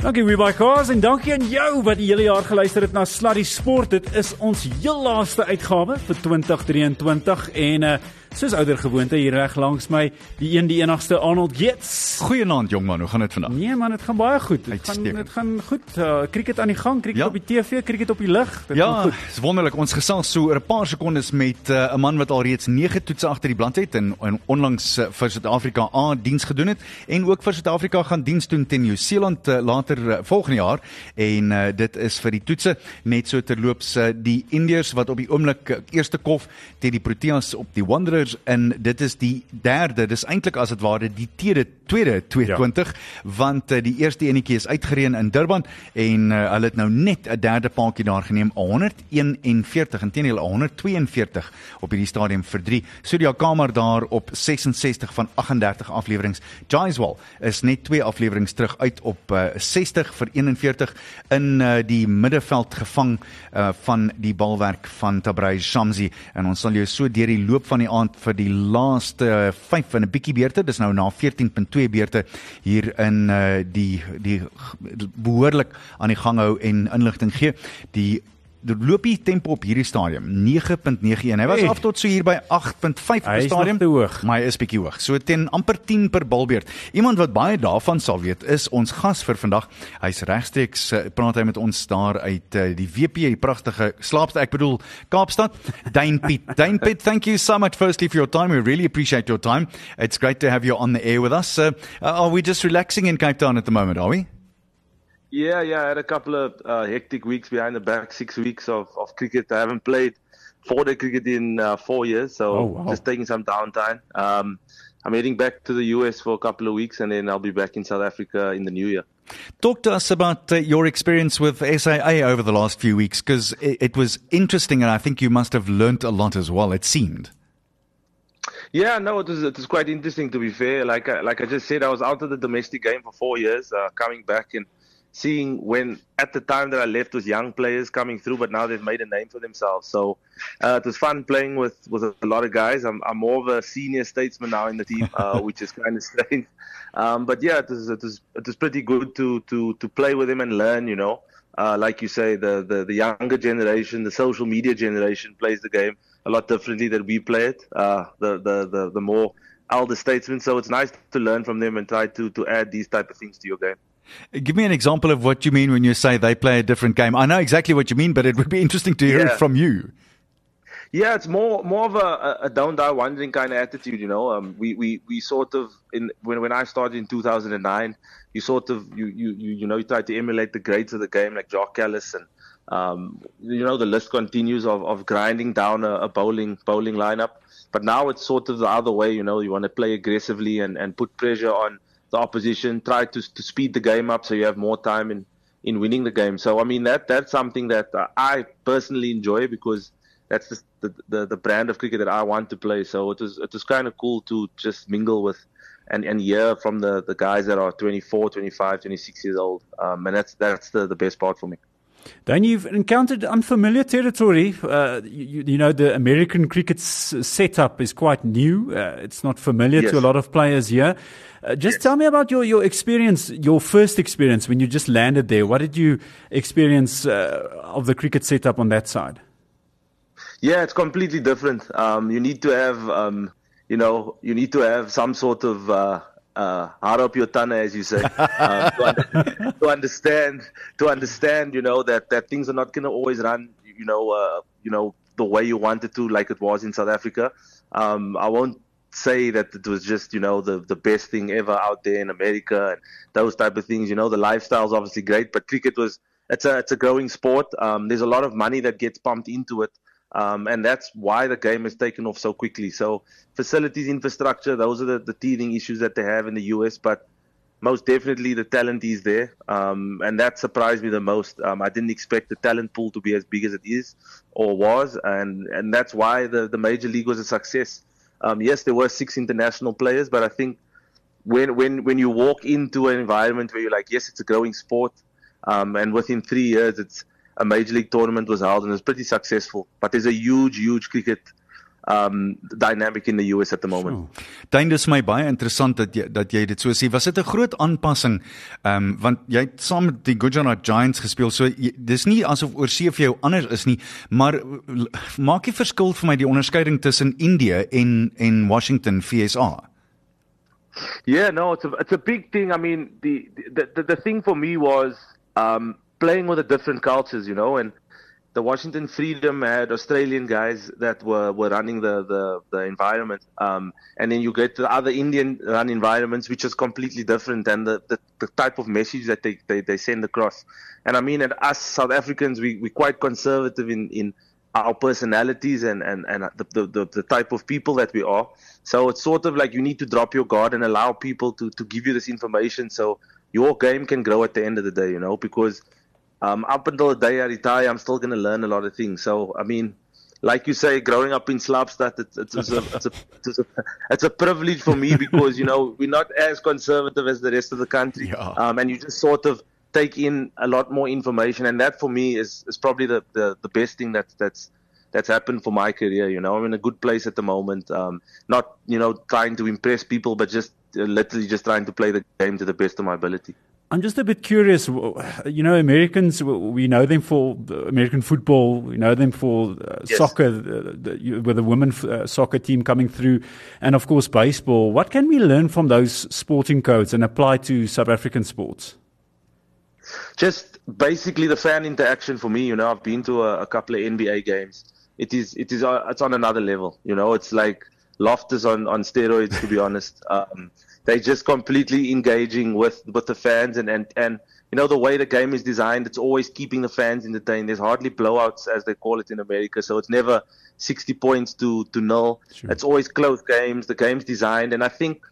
Dankie weer by Kaas en dankie aan jou wat die hele jaar geluister het na Sluddy Sport. Dit is ons heel laaste uitgawe vir 2023 en uh soos ouer gewoonte hier reg langs my, die een die enigste Arnold Gates. Goeienaand jong man, hoe gaan dit vandag? Nee man, dit gaan baie goed. Dit gaan dit gaan goed. Uh, cricket aan die gang, cricket ja. op die TV, cricket op die lug. Dit ja, gaan goed. Ja, is wonderlik. Ons gesels so oor 'n paar sekondes met uh, 'n uh, man wat al reeds 9 toetse agter die blad het en, en onlangs uh, vir Suid-Afrika A diens gedoen het en ook vir Suid-Afrika gaan diens doen teen Nieu-Seeland uh, later uh, volgende jaar en uh, dit is vir die toetse net so terloops uh, die Indiërs wat op die oomblik uh, eerste kof teen die Proteas op die Wanderers Wanderers en dit is die derde, dis eintlik as dit ware die tweede tweede 22 ja. want uh, die eerste enetjie is uitgereën in Durban en uh, hulle het nou net 'n derde paadjie daar geneem 141 intedeel 142 op hierdie stadium vir 3 Sudia Kamer daar op 66 van 38 afleweringe. Jaiswal is net twee afleweringe terug uit op uh, 60 vir 41 in uh, die middelveld gevang uh, van die balwerk van Tabray Shamsi. En ons sal jou so deur die loop van die aand maand vir die laaste 5 in 'n bietjie beurte. Dis nou na 14.2 beurte hier in uh die die behoorlik aan die gang hou en inligting gee. Die die loopie tempo op hierdie stadium 9.91. Hy was hey. af tot so hier by 8.5 op die stadium. Hy is hoog. Maar hy is bietjie hoog. So teen amper 10 per balbeurt. Iemand wat baie daarvan sal weet is ons gas vir vandag. Hy's regstreeks uh, praat hy met ons daar uit uh, die WP, die pragtige slaapste, ek bedoel Kaapstad. Dane Piet. Dane Piet, thank you so much firstly for your time. We really appreciate your time. It's great to have you on the air with us. Uh, are we just relaxing in Cape Town at the moment, are we? Yeah, yeah, I had a couple of uh, hectic weeks behind the back, six weeks of, of cricket. I haven't played four day cricket in uh, four years, so oh, wow. just taking some downtime. Um, I'm heading back to the US for a couple of weeks, and then I'll be back in South Africa in the new year. Talk to us about uh, your experience with SAA over the last few weeks, because it, it was interesting, and I think you must have learnt a lot as well. It seemed. Yeah, no, it was it was quite interesting to be fair. Like I, like I just said, I was out of the domestic game for four years, uh, coming back and seeing when at the time that I left was young players coming through, but now they've made a name for themselves. So uh, it was fun playing with with a lot of guys. I'm I'm more of a senior statesman now in the team, uh, which is kind of strange. Um, but yeah, it was it was it was pretty good to to to play with them and learn. You know, uh, like you say, the, the the younger generation, the social media generation plays the game a lot differently than we play it. Uh, the the the the more elder statesmen. So it's nice to learn from them and try to to add these type of things to your game. Give me an example of what you mean when you say they play a different game. I know exactly what you mean, but it would be interesting to hear yeah. it from you. Yeah, it's more more of a, a don't die wondering kind of attitude, you know. Um, we, we, we sort of in when when I started in 2009, you sort of you you you, you know you try to emulate the greats of the game like Jacques Kallis and um, you know the list continues of, of grinding down a, a bowling bowling lineup. But now it's sort of the other way, you know. You want to play aggressively and, and put pressure on the opposition, try to to speed the game up so you have more time in in winning the game. So I mean that that's something that uh, I personally enjoy because that's the, the, the the brand of cricket that I want to play. So it was it was kind of cool to just mingle with and and hear from the the guys that are 24, 25, 26 years old. Um, and that's that's the the best part for me. Then you've encountered unfamiliar territory. Uh, you, you, know, the American cricket setup is quite new. Uh, it's not familiar yes. to a lot of players here. Uh, just yes. tell me about your, your experience, your first experience when you just landed there. What did you experience uh, of the cricket setup on that side? Yeah, it's completely different. Um, you need to have, um, you know, you need to have some sort of uh, uh, hard up your tongue, as you say, uh, to, to, understand, to understand, you know, that, that things are not going to always run, you know, uh, you know, the way you wanted to, like it was in South Africa. Um, I won't say that it was just, you know, the, the best thing ever out there in America and those type of things. You know, the lifestyle is obviously great, but cricket was, it's a, it's a growing sport. Um, there's a lot of money that gets pumped into it. Um, and that's why the game has taken off so quickly. So facilities, infrastructure, those are the, the teething issues that they have in the US. But most definitely the talent is there, um, and that surprised me the most. Um, I didn't expect the talent pool to be as big as it is or was, and and that's why the the major league was a success. Um, yes, there were six international players, but I think when when when you walk into an environment where you're like, yes, it's a growing sport, um, and within three years, it's a major league tournament was held and it was pretty successful. But there's a huge, huge cricket um dynamic in the US at the moment. Dink dis my baie interessant dat jy dat jy dit so sê. Was dit 'n groot aanpassing? Um, want jy het saam met die Gujarat Giants gespeel. So jy, dis nie asof oor see vir jou anders is nie, maar maak jy verskil vir my die onderskeiding tussen Indië en en Washington FSA? Yeah, no, it's a it's a big thing. I mean, the the the, the thing for me was um playing with the different cultures, you know, and the Washington Freedom had Australian guys that were, were running the, the, the environment. Um, and then you get the other Indian run environments, which is completely different and the, the, the type of message that they, they, they send across. And I mean, and us South Africans, we, we're quite conservative in, in our personalities and, and, and the, the, the type of people that we are. So it's sort of like you need to drop your guard and allow people to, to give you this information so your game can grow at the end of the day, you know, because – um, up until the day I retire, I'm still going to learn a lot of things. So, I mean, like you say, growing up in Slapstad, it's, it's, it's, a, it's, a, it's, a, it's a privilege for me because, you know, we're not as conservative as the rest of the country. Yeah. Um, and you just sort of take in a lot more information. And that for me is, is probably the, the, the best thing that, that's, that's happened for my career. You know, I'm in a good place at the moment. Um, not, you know, trying to impress people, but just uh, literally just trying to play the game to the best of my ability. I'm just a bit curious. You know, Americans, we know them for American football. We know them for uh, yes. soccer, the, the, with the women uh, soccer team coming through, and of course baseball. What can we learn from those sporting codes and apply to South African sports? Just basically the fan interaction for me. You know, I've been to a, a couple of NBA games. It is, it is, uh, it's on another level. You know, it's like Loftus on on steroids, to be honest. Um, they're just completely engaging with with the fans and and and you know the way the game is designed it's always keeping the fans entertained there's hardly blowouts as they call it in america so it's never 60 points to to nil sure. it's always close games the game's designed and i think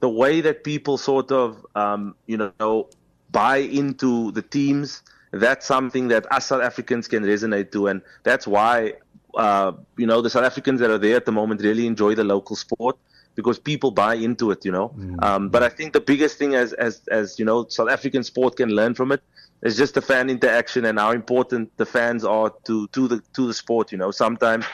the way that people sort of um, you know buy into the teams that's something that us south africans can resonate to and that's why uh, you know the south africans that are there at the moment really enjoy the local sport because people buy into it, you know. Mm. Um, but I think the biggest thing as, as, as, you know, South African sport can learn from it is just the fan interaction and how important the fans are to, to the, to the sport, you know. Sometimes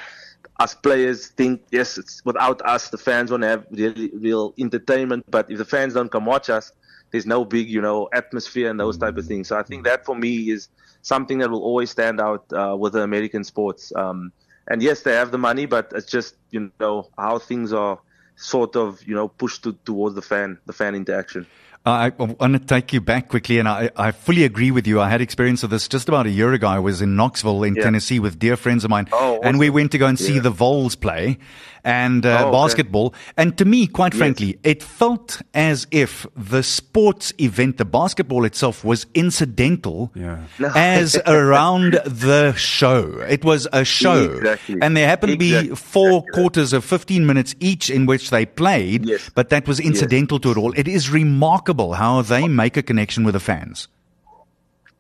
us players think, yes, it's without us, the fans won't have really, real entertainment. But if the fans don't come watch us, there's no big, you know, atmosphere and those type of things. So I think that for me is something that will always stand out uh, with the American sports. Um, and yes, they have the money, but it's just, you know, how things are sort of you know pushed to, towards the fan the fan interaction uh, I, I want to take you back quickly, and I, I fully agree with you. I had experience of this just about a year ago. I was in Knoxville, in yeah. Tennessee, with dear friends of mine, oh, awesome. and we went to go and see yeah. the Vols play and uh, oh, basketball. And to me, quite yes. frankly, it felt as if the sports event, the basketball itself, was incidental yeah. as around the show. It was a show, exactly. and there happened exactly. to be four exactly. quarters of fifteen minutes each in which they played. Yes. But that was incidental yes. to it all. It is remarkable remarkable how they make a connection with the fans.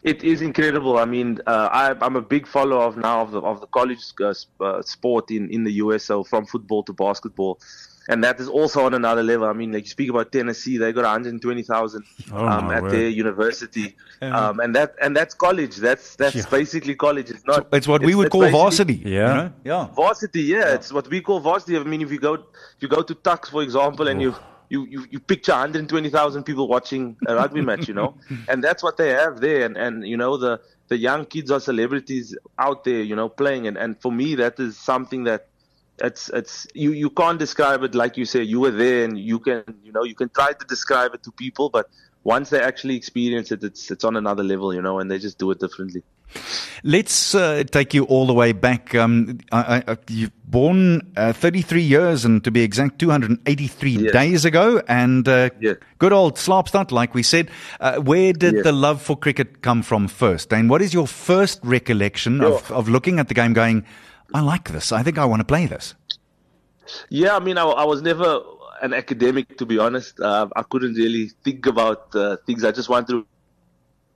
It is incredible. I mean, uh, I, am a big follower of now of the, of the college uh, uh sport in, in the US, so from football to basketball. And that is also on another level. I mean, like you speak about Tennessee, they got 120,000 oh, um, at word. their university, yeah. um, and that and that's college. That's that's yeah. basically college. It's not. It's what we would call varsity. Yeah, you know? yeah. Varsity. Yeah, yeah, it's what we call varsity. I mean, if you go if you go to Tuks, for example, and you you, you, you picture 120,000 people watching a rugby match, you know, and that's what they have there. And, and, you know, the, the young kids are celebrities out there, you know, playing. And, and for me, that is something that it's, it's, you, you can't describe it like you say, you were there and you can, you know, you can try to describe it to people, but once they actually experience it, it's, it's on another level, you know, and they just do it differently. Let's uh, take you all the way back. Um, I, I, you've born uh, 33 years, and to be exact, 283 yes. days ago. And uh, yes. good old Slapstad, like we said. Uh, where did yes. the love for cricket come from first? And what is your first recollection of, of looking at the game going, I like this. I think I want to play this? Yeah, I mean, I, I was never an academic, to be honest. Uh, I couldn't really think about uh, things. I just wanted to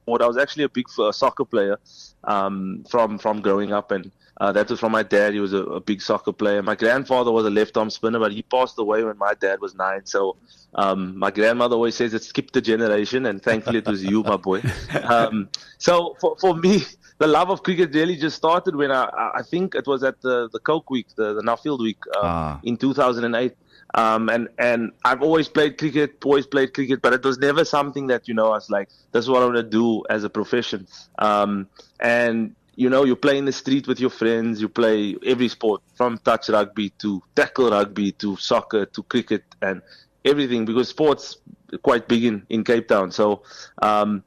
I was actually a big uh, soccer player um, from from growing up, and Uh, that was from my dad. He was a, a, big soccer player. My grandfather was a left arm spinner, but he passed away when my dad was nine. So um, my grandmother always says it skipped a generation, and thankfully it was you, my boy. Um, so for, for me, the love of cricket really just started when I, I think it was at the, the Coke Week, the, the Nuffield Week uh, ah. in 2008. Um, and, and I've always played cricket, always played cricket, but it was never something that, you know, I was like, this is what I want to do as a profession. Um, and you know, you play in the street with your friends, you play every sport from touch rugby to tackle rugby to soccer to cricket and everything because sports quite big in, in Cape Town. So um,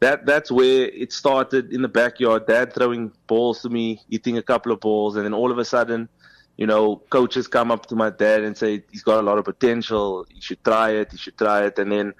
that that's where it started in the backyard. Dad throwing balls to me, eating a couple of balls, and then all of a sudden, you know, coaches come up to my dad and say he's got a lot of potential. You should try it. You should try it. And then,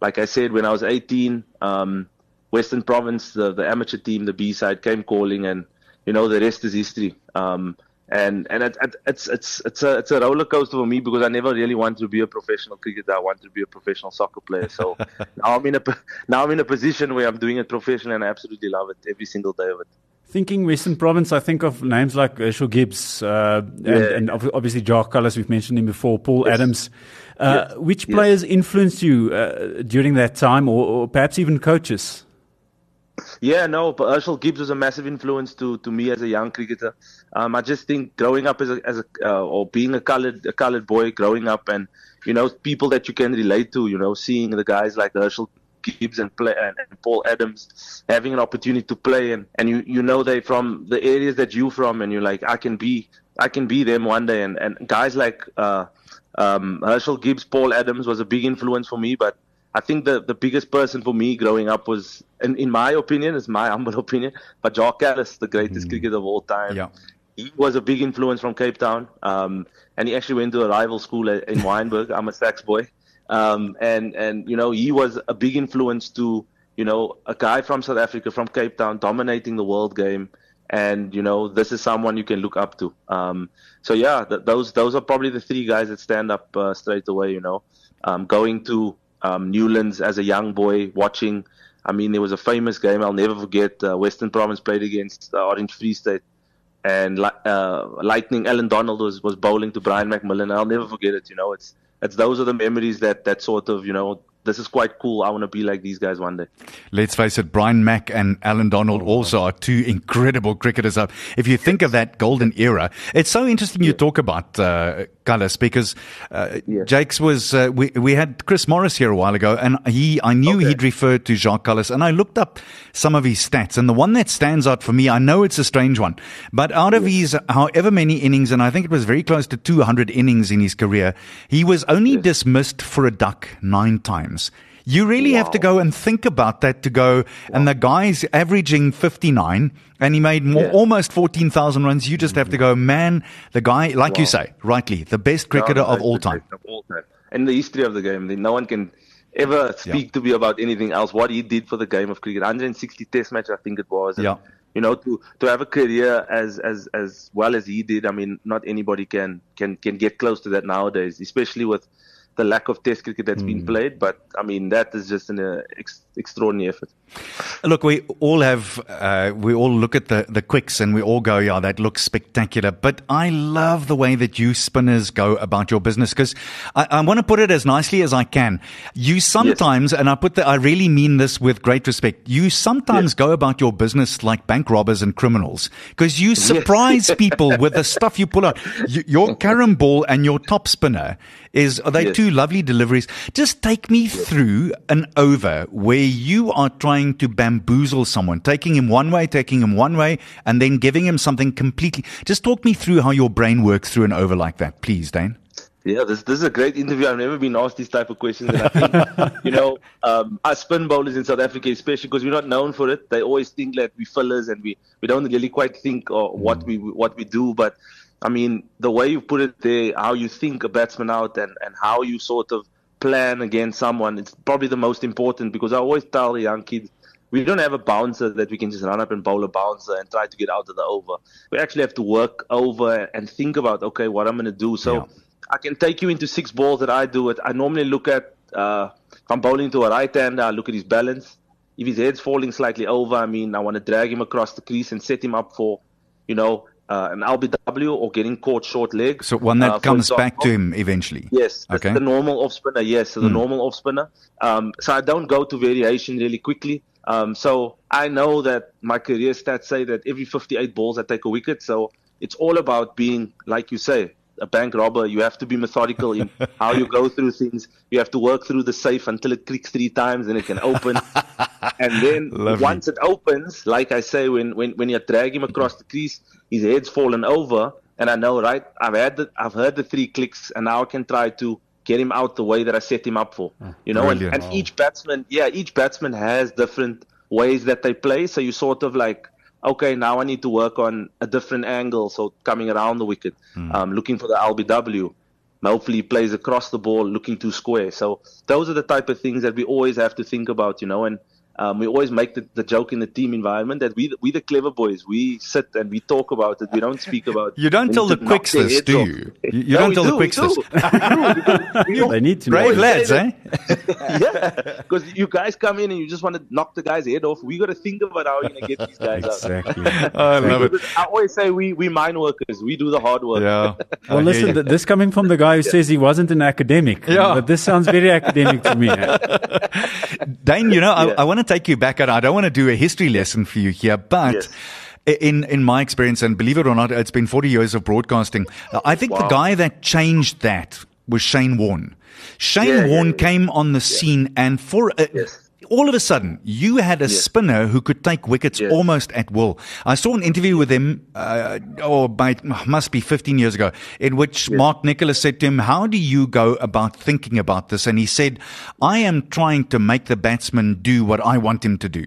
like I said, when I was 18. Um, Western Province, the, the amateur team, the B side came calling, and you know the rest is history. Um, and and it, it, it's it's it's a it's a roller coaster for me because I never really wanted to be a professional cricketer. I wanted to be a professional soccer player. So now I'm in a now I'm in a position where I'm doing it professionally, and I absolutely love it every single day of it. Thinking Western Province, I think of names like Herschelle Gibbs uh, and, yeah. and, obviously Jacques Kallis, we've mentioned him before, Paul yes. Adams. Uh. Which players yes. influenced you uh, during that time, or, or perhaps even coaches? Yeah, no, but Herschelle Gibbs was a massive influence to, to me as a young cricketer. Um, I just think growing up as a, as a uh, or being a colored a colored boy, growing up and you know people that you can relate to, you know, seeing the guys like Herschelle Gibbs and play and, and, Paul Adams having an opportunity to play and, and you you know they from the areas that you from and you're like I can be I can be them one day and and guys like uh, um, Herschelle Gibbs, Paul Adams was a big influence for me, but I think the, the biggest person for me growing up was, in, in my opinion, is my humble opinion, but Jacques Kallis, the greatest mm. cricketer of all time. Yeah. He was a big influence from Cape Town, um, and he actually went to a rival school in Wynberg. I'm a SACS boy, um, and and you know he was a big influence to you know a guy from South Africa, from Cape Town, dominating the world game, and you know this is someone you can look up to. Um, so yeah, th- those those are probably the three guys that stand up uh, straight away. You know, um, going to um, Newlands as a young boy watching. I mean, there was a famous game I'll never forget. Uh, Western Province played against uh, Orange Free State, and uh, Lightning Alan Donald was, was bowling to Brian McMillan. I'll never forget it. You know, it's it's those are the memories that that sort of you know this is quite cool. I want to be like these guys one day. Let's face it, Brian Mack and Alan Donald also are two incredible cricketers. If you think of that golden era, it's so interesting you talk about uh, Kallis because uh, Jakes was uh, we we had Chris Morris here a while ago, and he I knew okay. he'd referred to Jacques Kallis, and I looked up some of his stats, and the one that stands out for me, I know it's a strange one, but out of his however many innings, and I think it was very close to 200 innings in his career, he was only dismissed for a duck nine times. You really wow. have to go and think about that to go. Wow. And the guy's averaging 59 and he made more, yeah. almost 14,000 runs. You just mm-hmm. have to go, man, the guy, like wow. you say, rightly, the best cricketer no, of, all time. of all time. In the history of the game, no one can ever speak yeah. to me about anything else. What he did for the game of cricket, 160 test match, I think it was. And, yeah. You know, to, to have a career as, as, as well as he did, I mean, not anybody can, can, can get close to that nowadays, especially with, the lack of test cricket that's mm. been hmm. played. But I mean, that is just an uh, ex- extraordinary effort. Look, we all have, uh, we all look at the, the quicks and we all go, yeah, that looks spectacular. But I love the way that you spinners go about your business because I, I want to put it as nicely as I can. You sometimes, yes. and I put that, I really mean this with great respect, you sometimes yes. go about your business like bank robbers and criminals because you surprise yes. people with the stuff you pull out. your carom ball and your top spinner is, are they yes. two lovely deliveries? Just take me yes. through an over where you are trying to bamboozle someone, taking him one way, taking him one way, and then giving him something completely. Just talk me through how your brain works through an over like that, please, Dane. Yeah, this this is a great interview. I've never been asked these type of questions. And I think, you know, um, us spin bowlers in South Africa, especially because we're not known for it, they always think that we fillers and we, we don't really quite think or what mm. we what we do. But I mean, the way you put it there, how you think a batsman out and, and how you sort of plan against someone, it's probably the most important because I always tell the young kids, we don't have a bouncer that we can just run up and bowl a bouncer and try to get out of the over. We actually have to work over and think about, okay, what I'm going to do. So yeah. I can take you into six balls that I do it. I normally look at, uh, if I'm bowling to a right hander, I look at his balance. If his head's falling slightly over, I mean, I want to drag him across the crease and set him up for, you know, uh, an LBW or getting caught short leg. So one that uh, comes example, back to him eventually. Yes, okay. the normal off spinner. Yes, so the mm. normal off spinner. Um, so I don't go to variation really quickly. Um, so I know that my career stats say that every 58 balls I take a wicket. So it's all about being, like you say, a bank robber. You have to be methodical in how you go through things. You have to work through the safe until it clicks three times and it can open. and then Lovely. once it opens, like I say, when, when, when you drag him across the crease, his head's fallen over. And I know, right? I've had the, I've heard the three clicks and now I can try to get him out the way that I set him up for. Oh, you know, and, and wow. each batsman, yeah, each batsman has different ways that they play. So you sort of like, okay, now I need to work on a different angle. So coming around the wicket, mm. um, looking for the LBW. Hopefully, he plays across the ball, looking to square. So those are the type of things that we always have to think about, you know. And um, we always make the, the, joke in the team environment that we we the clever boys. We sit and we talk about it. We don't speak about. You don't tell the quicks list, do you? You, you no, don't tell do, the quicks list. they need to brave lads, eh? yeah, because you guys come in and you just want to knock the guy's head off. We got to think about how we're going to get these guys exactly. out. I love it. I always say we we mine workers. We do the hard work. Yeah. well, listen, this coming from the guy who says he wasn't an academic. Yeah. But this sounds very academic to me. Dane, you know, I, I want to take you back, and I don't want to do a history lesson for you here, but. Yes. In in my experience, and believe it or not, it's been 40 years of broadcasting. I think wow. the guy that changed that was Shane Warne. Shane yeah, Warne yeah, yeah. came on the scene, and for a, yes all of a sudden, you had a yes. spinner who could take wickets yes. almost at will. I saw an interview with him, uh, oh, by, must be 15 years ago, in which yes. Mark Nicholas said to him, How do you go about thinking about this? And he said, I am trying to make the batsman do what I want him to do.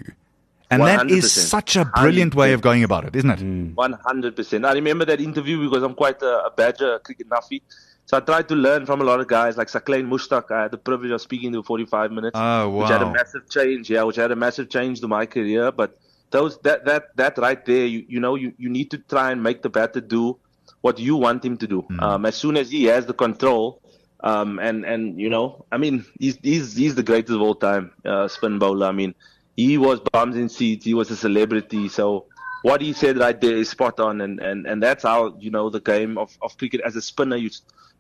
And 100%. that is such a brilliant 100%. way of going about it, isn't it? 100%. I remember that interview because I'm quite a, a badger cricket nuffy. So I tried to learn from a lot of guys like Saqlain Mushtaq. I had the privilege of speaking to 45 minutes, oh, wow. which had a massive change. Yeah, which had a massive change to my career. But those that that that right there, you you know, you, you need to try and make the batter do what you want him to do. Mm. Um, as soon as he has the control, um, and and you know, I mean, he's he's he's the greatest of all time, uh, spin bowler. I mean, he was bombs in seats. He was a celebrity. So what he said right there is spot on, and and and that's how you know the game of of cricket as a spinner. You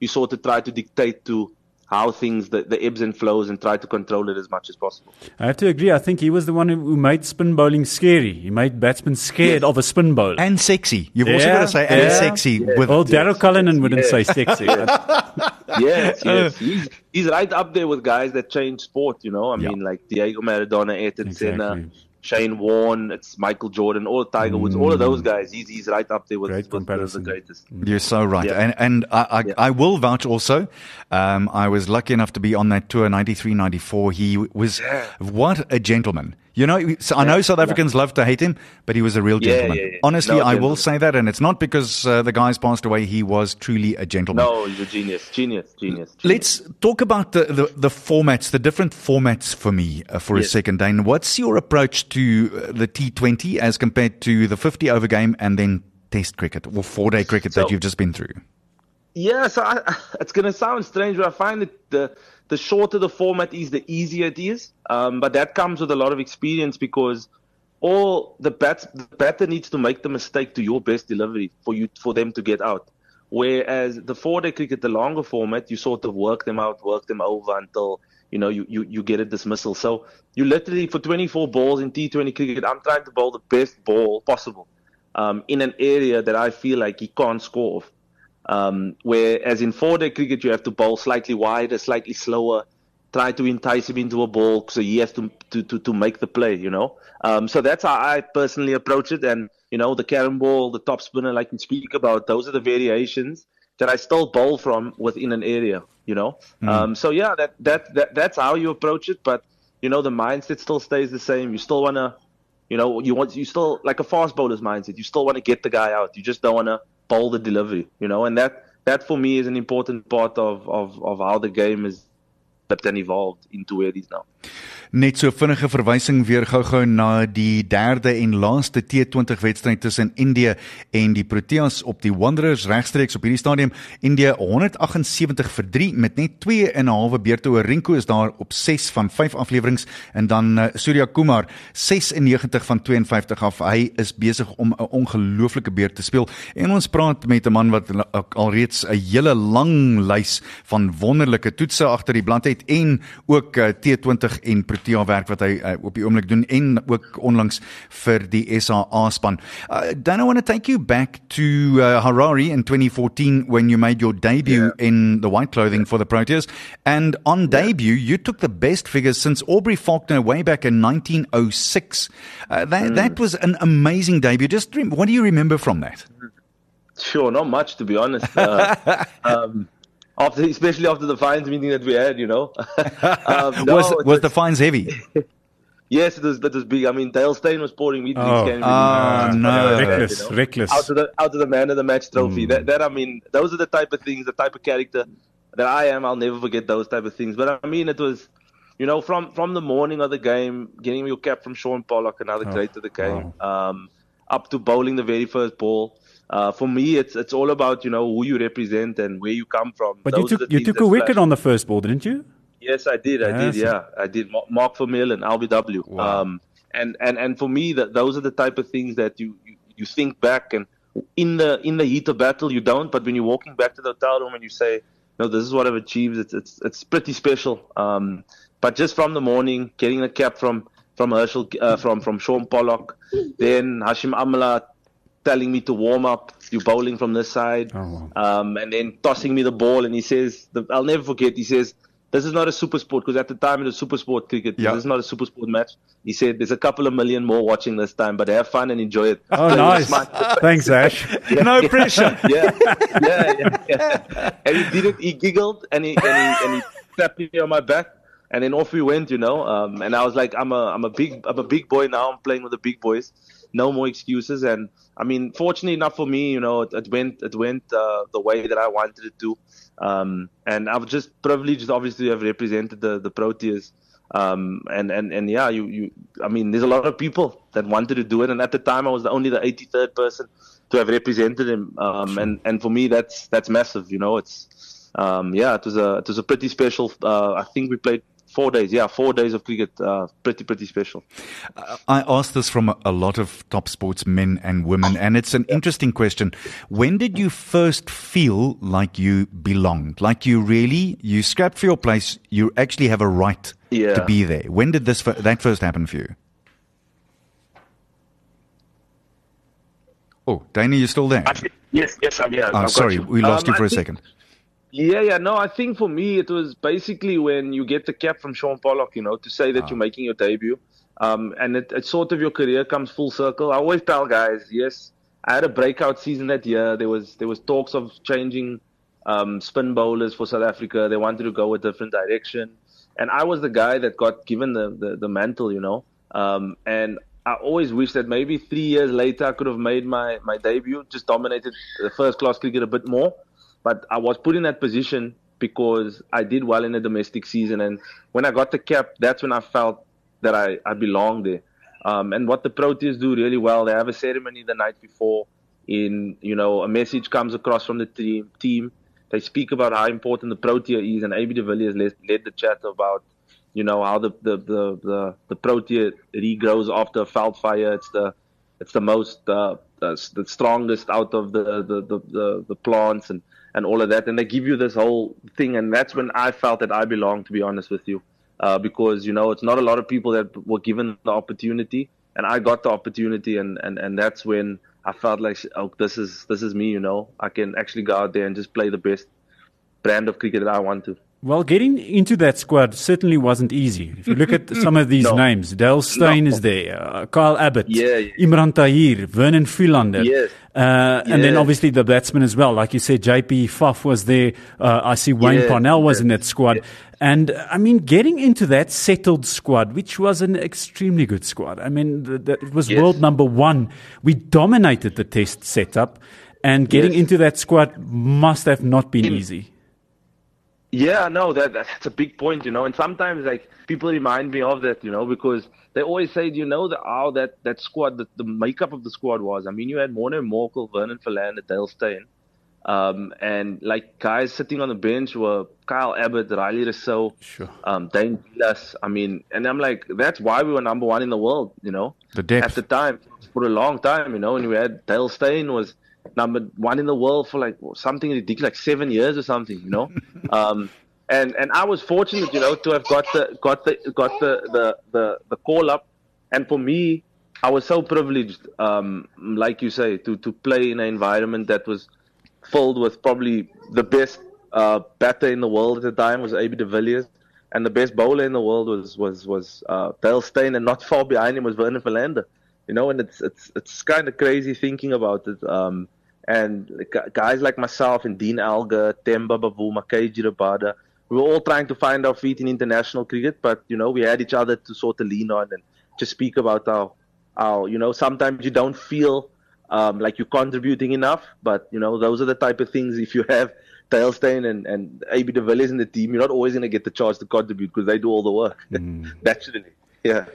you sort of try to dictate to how things, the, the ebbs and flows, and try to control it as much as possible. I have to agree. I think he was the one who made spin bowling scary. He made batsmen scared yes. of a spin bowl. And sexy. You've yeah, also got to say, yeah, and sexy. Yeah, with well, Daryl Cullinan wouldn't say sexy. yes, uh, yes. He's, he's right up there with guys that change sport, you know. I mean, like Diego Maradona, Ayrton exactly. Senna. Shane Warne, it's Michael Jordan, all Tiger Woods, mm. all of those mm. guys. He's he's right up there with, Great with the greatest. You're so right, yeah. and and I I, yeah. I, will vouch also. Um, I was lucky enough to be on that tour, 93, 94. He was yeah. what a gentleman. You know, so I know South Africans yeah. love to hate him, but he was a real gentleman. Yeah, yeah, Honestly, no, I will say that, and it's not because uh, the guy's passed away. He was truly a gentleman. No, he's a genius, genius, genius. genius. Let's talk about the, the, the, formats, the different formats for me uh, for yes. a second, Dane. What's your approach to uh, the T20 as compared to the 50 over game and then Test cricket or four day cricket so, that you've just been through? Yeah, so I, it's going to sound strange, but I find that the the shorter the format is, the easier it is. Um, but that comes with a lot of experience because all the, bat, the batter needs to make the mistake to your best delivery for you for them to get out. Whereas the four-day cricket, the longer format, you sort of work them out, work them over until you know you, you, you get a dismissal. So you literally for 24 balls in T20 cricket, I'm trying to bowl the best ball possible um, in an area that I feel like he can't score off. Um, whereas in four-day cricket, you have to bowl slightly wider, slightly slower, try to entice him into a ball so he has to to to, to make the play. You know, um, so that's how I personally approach it. And you know, the carom ball, the top spinner, like you speak about, those are the variations that I still bowl from within an area. You know, mm. um, so yeah, that, that that that's how you approach it. But you know, the mindset still stays the same. You still wanna, you know, you want you still like a fast bowler's mindset. You still want to get the guy out. You just don't want to bowl the delivery, you know, and that that for me is an important part of of, of how the game is and evolved into where it is now. Net so vinnige verwysing weer gou-gou na die derde en laaste T20 wedstryd tussen Indië en die Proteas op die Wanderers regstreeks op hierdie stadium. Indië 178 vir 3 met net 2 en 'n halwe beurte oor. Rinko is daar op 6 van 5 afleweringe en dan uh, Surya Kumar 96 van 52 af. Hy is besig om 'n ongelooflike beurt te speel. En ons praat met 'n man wat alreeds 'n hele lang lys van wonderlike toetse agter die blad het en ook uh, T20 en Protea Protea werk wat hy uh, op die oomblik doen en ook onlangs vir die SAA span. Uh, don't I want to take you back to uh, Harare in 2014 when you made your debut yeah. in the white clothing for the Proteas and on yeah. debut you took the best figures since Aubrey Faulkner way back in 1906. Uh, that mm. that was an amazing debut. Just what do you remember from that? Sure, not much to be honest. Uh, um, after especially after the fines meeting that we had, you know. um, no, was was the fines heavy? yes, it was. That was big. I mean, Dale Steyn was pouring me oh. drinks. Oh, oh no, reckless, you know? reckless. Out of the out of the man of the match trophy. Mm. That, that I mean, those are the type of things, the type of character that I am. I'll never forget those type of things. But I mean, it was. You know, from from the morning of the game, getting your cap from Shaun Pollock, another oh, great of the game, wow. um, up to bowling the very first ball uh, for me, it's it's all about you know who you represent and where you come from. But Those you took you took a wicket on the first ball, didn't you? Yes, I did. I did. Yeah, I did. Mark Vermeulen LBW. Wow. Um, and and and for me, that those are the type of things that you, you you think back and in the in the heat of battle you don't, but when you're walking back to the hotel room and you say, no, this is what I've achieved. It's it's it's pretty special. Um, but just from the morning, getting the cap from from Herschel, uh, from from Shaun Pollock, then Hashim Amla telling me to warm up, you bowling from this side, oh, wow. um, and then tossing me the ball. And he says, the, I'll never forget, he says, this is not a SuperSport because at the time it was SuperSport cricket. Yep. This is not a SuperSport match. He said there's a couple of million more watching this time, but have fun and enjoy it. Oh, so nice. Thanks, Ash. yeah, no yeah, pressure. Yeah, yeah, yeah, yeah. And he did it. He giggled and he and he, and he tapped me on my back, and then off we went. You know, um, and I was like, I'm a I'm a big I'm a big boy now. I'm playing with the big boys no more excuses. And I mean, fortunately enough for me, you know, it, it went it went uh, the way that I wanted it to. Um, and I was just privileged, obviously, to have represented the the Proteas. Um, and and and yeah, you you. I mean, there's a lot of people that wanted to do it, and at the time, I was the only the 83rd person to have represented him. Um, and and for me, that's that's massive. You know, it's um, yeah, it was a it was a pretty special. Uh, I think we played four days. Yeah, four days of cricket. Uh, pretty, pretty special. I asked this from a, a, lot of top sports men and women, and it's an interesting question. When did you first feel like you belonged? Like you really, you scrapped for your place, you actually have a right yeah. to be there. When did this that first happen for you? Oh, Dana, you still there? Yes, yes, I'm here. Oh, sorry, we lost um, you for I a think, second. Yeah, yeah. No, I think for me it was basically when you get the cap from Shaun Pollock, you know, to say that ah. you're making your debut. Um, and it, it sort of your career comes full circle. I always tell guys, yes, I had a breakout season that year. There was there was talks of changing um, spin bowlers for South Africa. They wanted to go a different direction, and I was the guy that got given the the, the mantle, you know. Um, and I always wish that maybe three years later I could have made my my debut, just dominated the first class cricket a bit more. But I was put in that position because I did well in the domestic season. And when I got the cap, that's when I felt that I, I belonged there. Um, and what the Proteas do really well, they have a ceremony the night before. In you know, a message comes across from the team. Team, they speak about how important the Protea is, and AB de Villiers led, led the chat about you know how the the the the, the Protea regrows after a veld fire. It's the it's the most uh, the, the strongest out of the the, the the the plants and and all of that. And they give you this whole thing. And that's when I felt that I belonged, to be honest with you. Uh, because, you know, it's not a lot of people that were given the opportunity. And I got the opportunity. And, and, and that's when I felt like, oh, this is, this is me, you know. I can actually go out there and just play the best brand of cricket that I want to. Well, getting into that squad certainly wasn't easy. If you look at some of these no. names, Dale Steyn no. is there, uh, Kyle Abbott, yeah, yeah. Imran Tahir, Vernon Philander, yes. Uh, and then obviously the batsmen as well. Like you said, JP Faf was there. Uh, I see Wayne. Parnell was in that squad. And I mean, getting into that settled squad, which was an extremely good squad. I mean, the, it was yes. world number one. We dominated the test setup, and getting yes. into that squad must have not been easy. Yeah, no, that that's a big point, you know. And sometimes like people remind me of that, you know, because they always say, you know, the, how that that squad, the, the makeup of the squad was. I mean, you had Morne Morkel, Vernon Philander, Dale Steyn, um, and like guys sitting on the bench were Kyle Abbott, Rilee Rossouw, sure. um, Dane Vilas. I mean, and I'm like, that's why we were number one in the world, you know, the depth. at the time for a long time, you know. And we had Dale Steyn was number one in the world for like something ridiculous, like seven years or something, you know. um, and and I was fortunate, you know, to have got the got the got the the the, the call up. And for me, I was so privileged, um, like you say, to to play in an environment that was filled with probably the best uh, batter in the world at the time was AB de Villiers, and the best bowler in the world was was was uh, Dale Steyn, and not far behind him was Vernon Philander. You know, and it's it's it's kind of crazy thinking about it. Um, and guys like myself and Dean Elgar, Temba Bavuma, KG Rabada, we were all trying to find our feet in international cricket, but you know, we had each other to sort of lean on and just speak about our, our you know, sometimes you don't feel um, like you're contributing enough, but you know, those are the type of things. If you have Dale Steyn and and AB de Villiers in the team, you're not always going to get the chance to contribute because they do all the work mm. naturally. Yeah.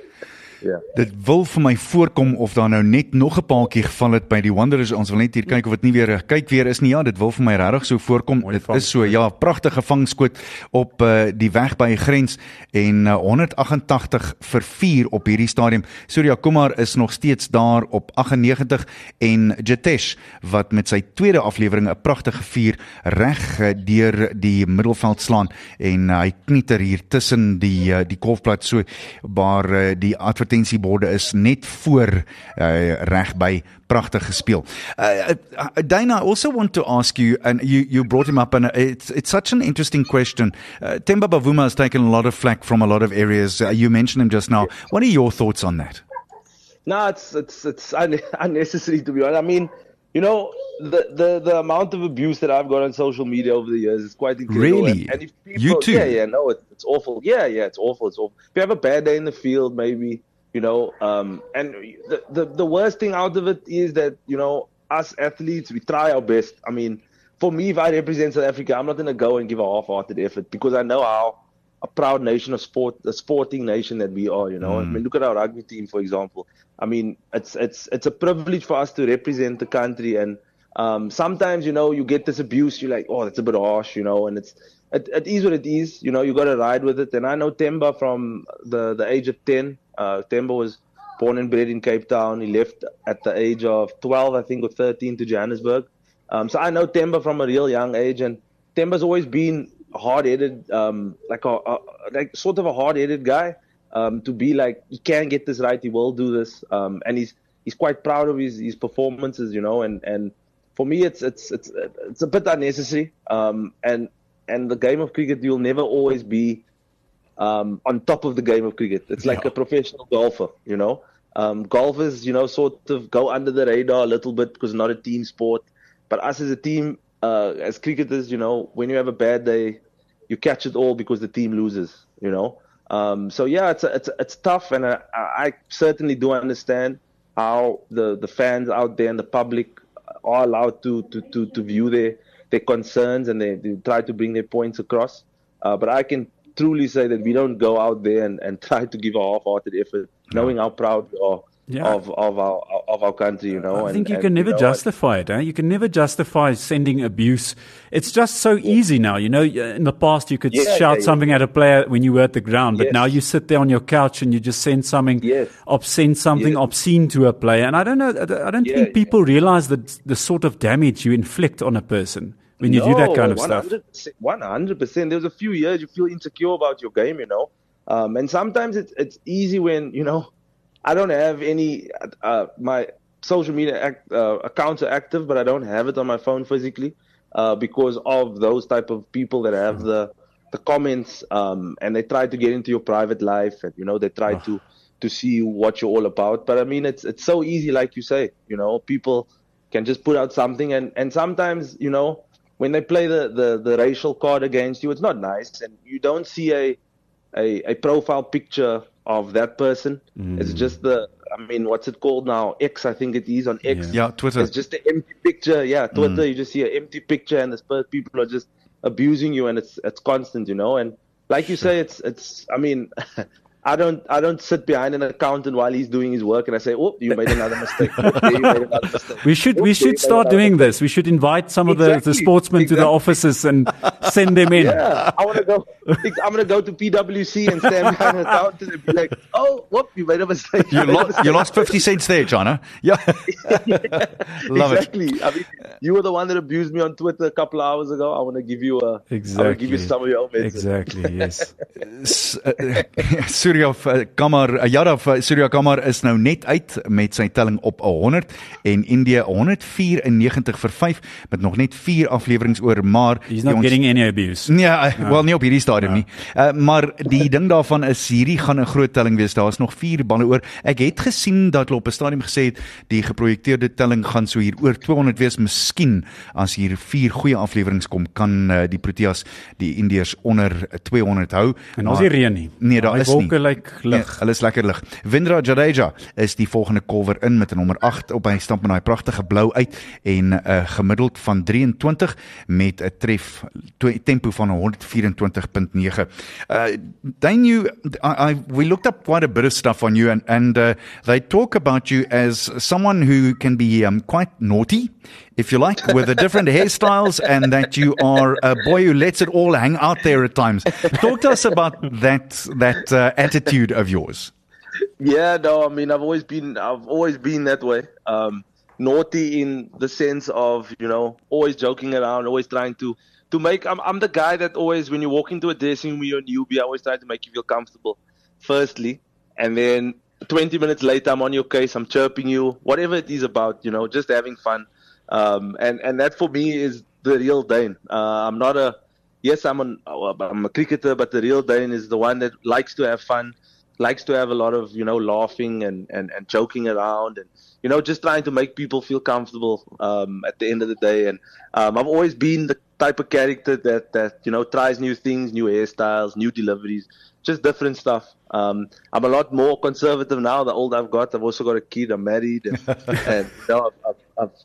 Ja. Dit wil vir my voorkom of daar nou net nog 'n paaltjie geval het by die Wanderers. Ons wil net hier kyk of dit nie weer kyk weer is nie. Ja, dit wil vir my regtig so voorkom. Dit is so ja, pragtige vangskoot op uh, die weg by die grens en uh, 188 vir 4 op hierdie stadium. Surya Kumar is nog steeds daar op 98 en Jitesh wat met sy tweede aflewering 'n pragtige 4 reg uh, deur die middelveld slaan en uh, hy knieter hier tussen die uh, die golfplat so waar uh, die advertensieborde is net voor uh, reg by pragtig gespeel. Uh, uh, Dana I also want to ask you and you you brought him up and it's it's such an interesting question. Uh, Temba Bavuma has taken a lot of flack from a lot of areas. Uh, you mentioned him just now. What are your thoughts on that? No, it's it's it's unnecessary to be honest. I mean, you know, the, the, the amount of abuse that I've got on social media over the years is quite incredible. Really? And, and if people, you too? Yeah, yeah, no, it, it's awful. Yeah, yeah, it's awful. It's awful. If you have a bad day in the field, maybe, you know, um, and the, the, the worst thing out of it is that, you know, us athletes, we try our best. I mean, for me, if I represent South Africa, I'm not going to go and give a half-hearted effort because I know how a proud nation of sport, a sporting nation that we are. You know, mm. I mean, look at our rugby team, for example. I mean, it's it's it's a privilege for us to represent the country, and um, sometimes you know you get this abuse. You're like, oh, that's a bit harsh, you know, and it's it, it is what it is. You know, you got to ride with it. And I know Temba from the the age of ten. Uh, Temba was born and bred in Cape Town. He left at the age of 12, I think, or 13 to Johannesburg. Um, so I know Temba from a real young age, and Temba's always been hard-headed, um, like a, a, like sort of a hard-headed guy. Um, to be like he can get this right, he will do this, um, and he's he's quite proud of his, his performances, you know. And, and for me, it's it's it's it's a bit unnecessary. Um, and and the game of cricket, you'll never always be um, on top of the game of cricket. It's like yeah. a professional golfer, you know. Um, golfers, you know, sort of go under the radar a little bit because not a team sport. But us as a team, uh, as cricketers, you know, when you have a bad day, you catch it all because the team loses, you know. Um, so yeah, it's it's it's tough, and I, I certainly do understand how the, the fans out there and the public are allowed to to, to, to view their their concerns and they, they try to bring their points across. Uh, but I can truly say that we don't go out there and, and try to give a half-hearted effort, knowing how proud we are yeah. of of our of our country. You know, I think and, you can and, never you know, justify it. Eh? You can never justify sending abuse. It's just so yeah. easy now. You know, in the past you could yeah, shout something at a player when you were at the ground, but yes. now you sit there on your couch and you just send something, yes. obscene something yes. obscene to a player. And I don't know. I don't think people realize that the sort of damage you inflict on a person when you no, do that kind of 100%, stuff. One hundred percent. There's a few years you feel insecure about your game. You know. Um, and sometimes it's it's easy when you know I don't have any. Uh, my social media act, uh, accounts are active, but I don't have it on my phone physically uh, because of those type of people that have the the comments um, and they try to get into your private life and you know they try to to see what you're all about. But I mean, it's it's so easy, like you say. You know, people can just put out something, and and sometimes you know when they play the the, the racial card against you, it's not nice, and you don't see a a, a profile picture of that person. Mm. It's just the, I mean, what's it called now? X, I think it is on X. Yeah, yeah Twitter. It's just an empty picture. Yeah, Twitter, mm. you just see an empty picture and the people are just abusing you, and it's it's constant, you know. And like you say, it's it's. I mean, I don't I don't sit behind an accountant while he's doing his work and I say, "Oh, you made another mistake." another mistake. We should we should start doing this. We should invite some exactly. of the, the sportsmen exactly. to the offices and send them in. Yeah, I want to go. I'm going to go to PwC and stand behind an accountant and be like, "Oh, whoop, you made a mistake." You, lost, you lost fifty cents there, Jana. Yeah, yeah love exactly. it. I mean, you were the one that abused me on Twitter a couple of hours ago. I want to give you a exactly. I want to give you some of your own medicine. Exactly. Yes. Uh, Surya Kamar, Yadav uh, Surya Kamar is nou net uit met sy telling op 100 en India 194 vir 5 met nog net 4 afleweringe oor, maar he's not ons, getting any abuse. Nee, uh, no. wel nie op hierdie stadium no. nie. Uh, maar die ding daarvan is hierdie gaan 'n groot telling wees. Daar's nog 4 balle oor. Ek het gesien dat hulle op 'n stadium gesê het die geprojekteerde telling gaan so hier oor 200 wees. Miskien as hier 4 goeie afleweringe kom, kan uh, die Proteas die Indiërs onder 200 hou. En ons is reën nie. Nee, daar is nie. Wolke lyk lig. Nee, hulle is lekker lig. Windra Jadeja is die volgende kolwer in met 'n nommer 8 op hy stamp met daai pragtige blou uit en 'n uh, gemiddeld van 23 met 'n tref tempo van 124.9. Uh then you I, I we looked up quite a bit of stuff on you and and uh, they talk about you as someone who can be um, quite naughty if you like, with the different hairstyles, and that you are a boy who lets it all hang out there at times. Talk to us about that that uh, attitude of yours. Yeah, no, I mean, I've always been, I've always been that way. Um, naughty in the sense of, you know, always joking around, always trying to, to make. I'm, I'm the guy that always, when you walk into a dressing room, you're a newbie. I always try to make you feel comfortable, firstly, and then 20 minutes later, I'm on your case. I'm chirping you, whatever it is about, you know, just having fun. Um, and and that for me is the real Dane. Uh, I'm not a yes, I'm an I'm a cricketer, but the real Dane is the one that likes to have fun, likes to have a lot of you know laughing and and and joking around and you know just trying to make people feel comfortable um, at the end of the day. And um, I've always been the type of character that that you know tries new things, new hairstyles, new deliveries, just different stuff. Um, I'm a lot more conservative now. The older I've got, I've also got a kid. I'm married, and, and you know, I've, I've, I've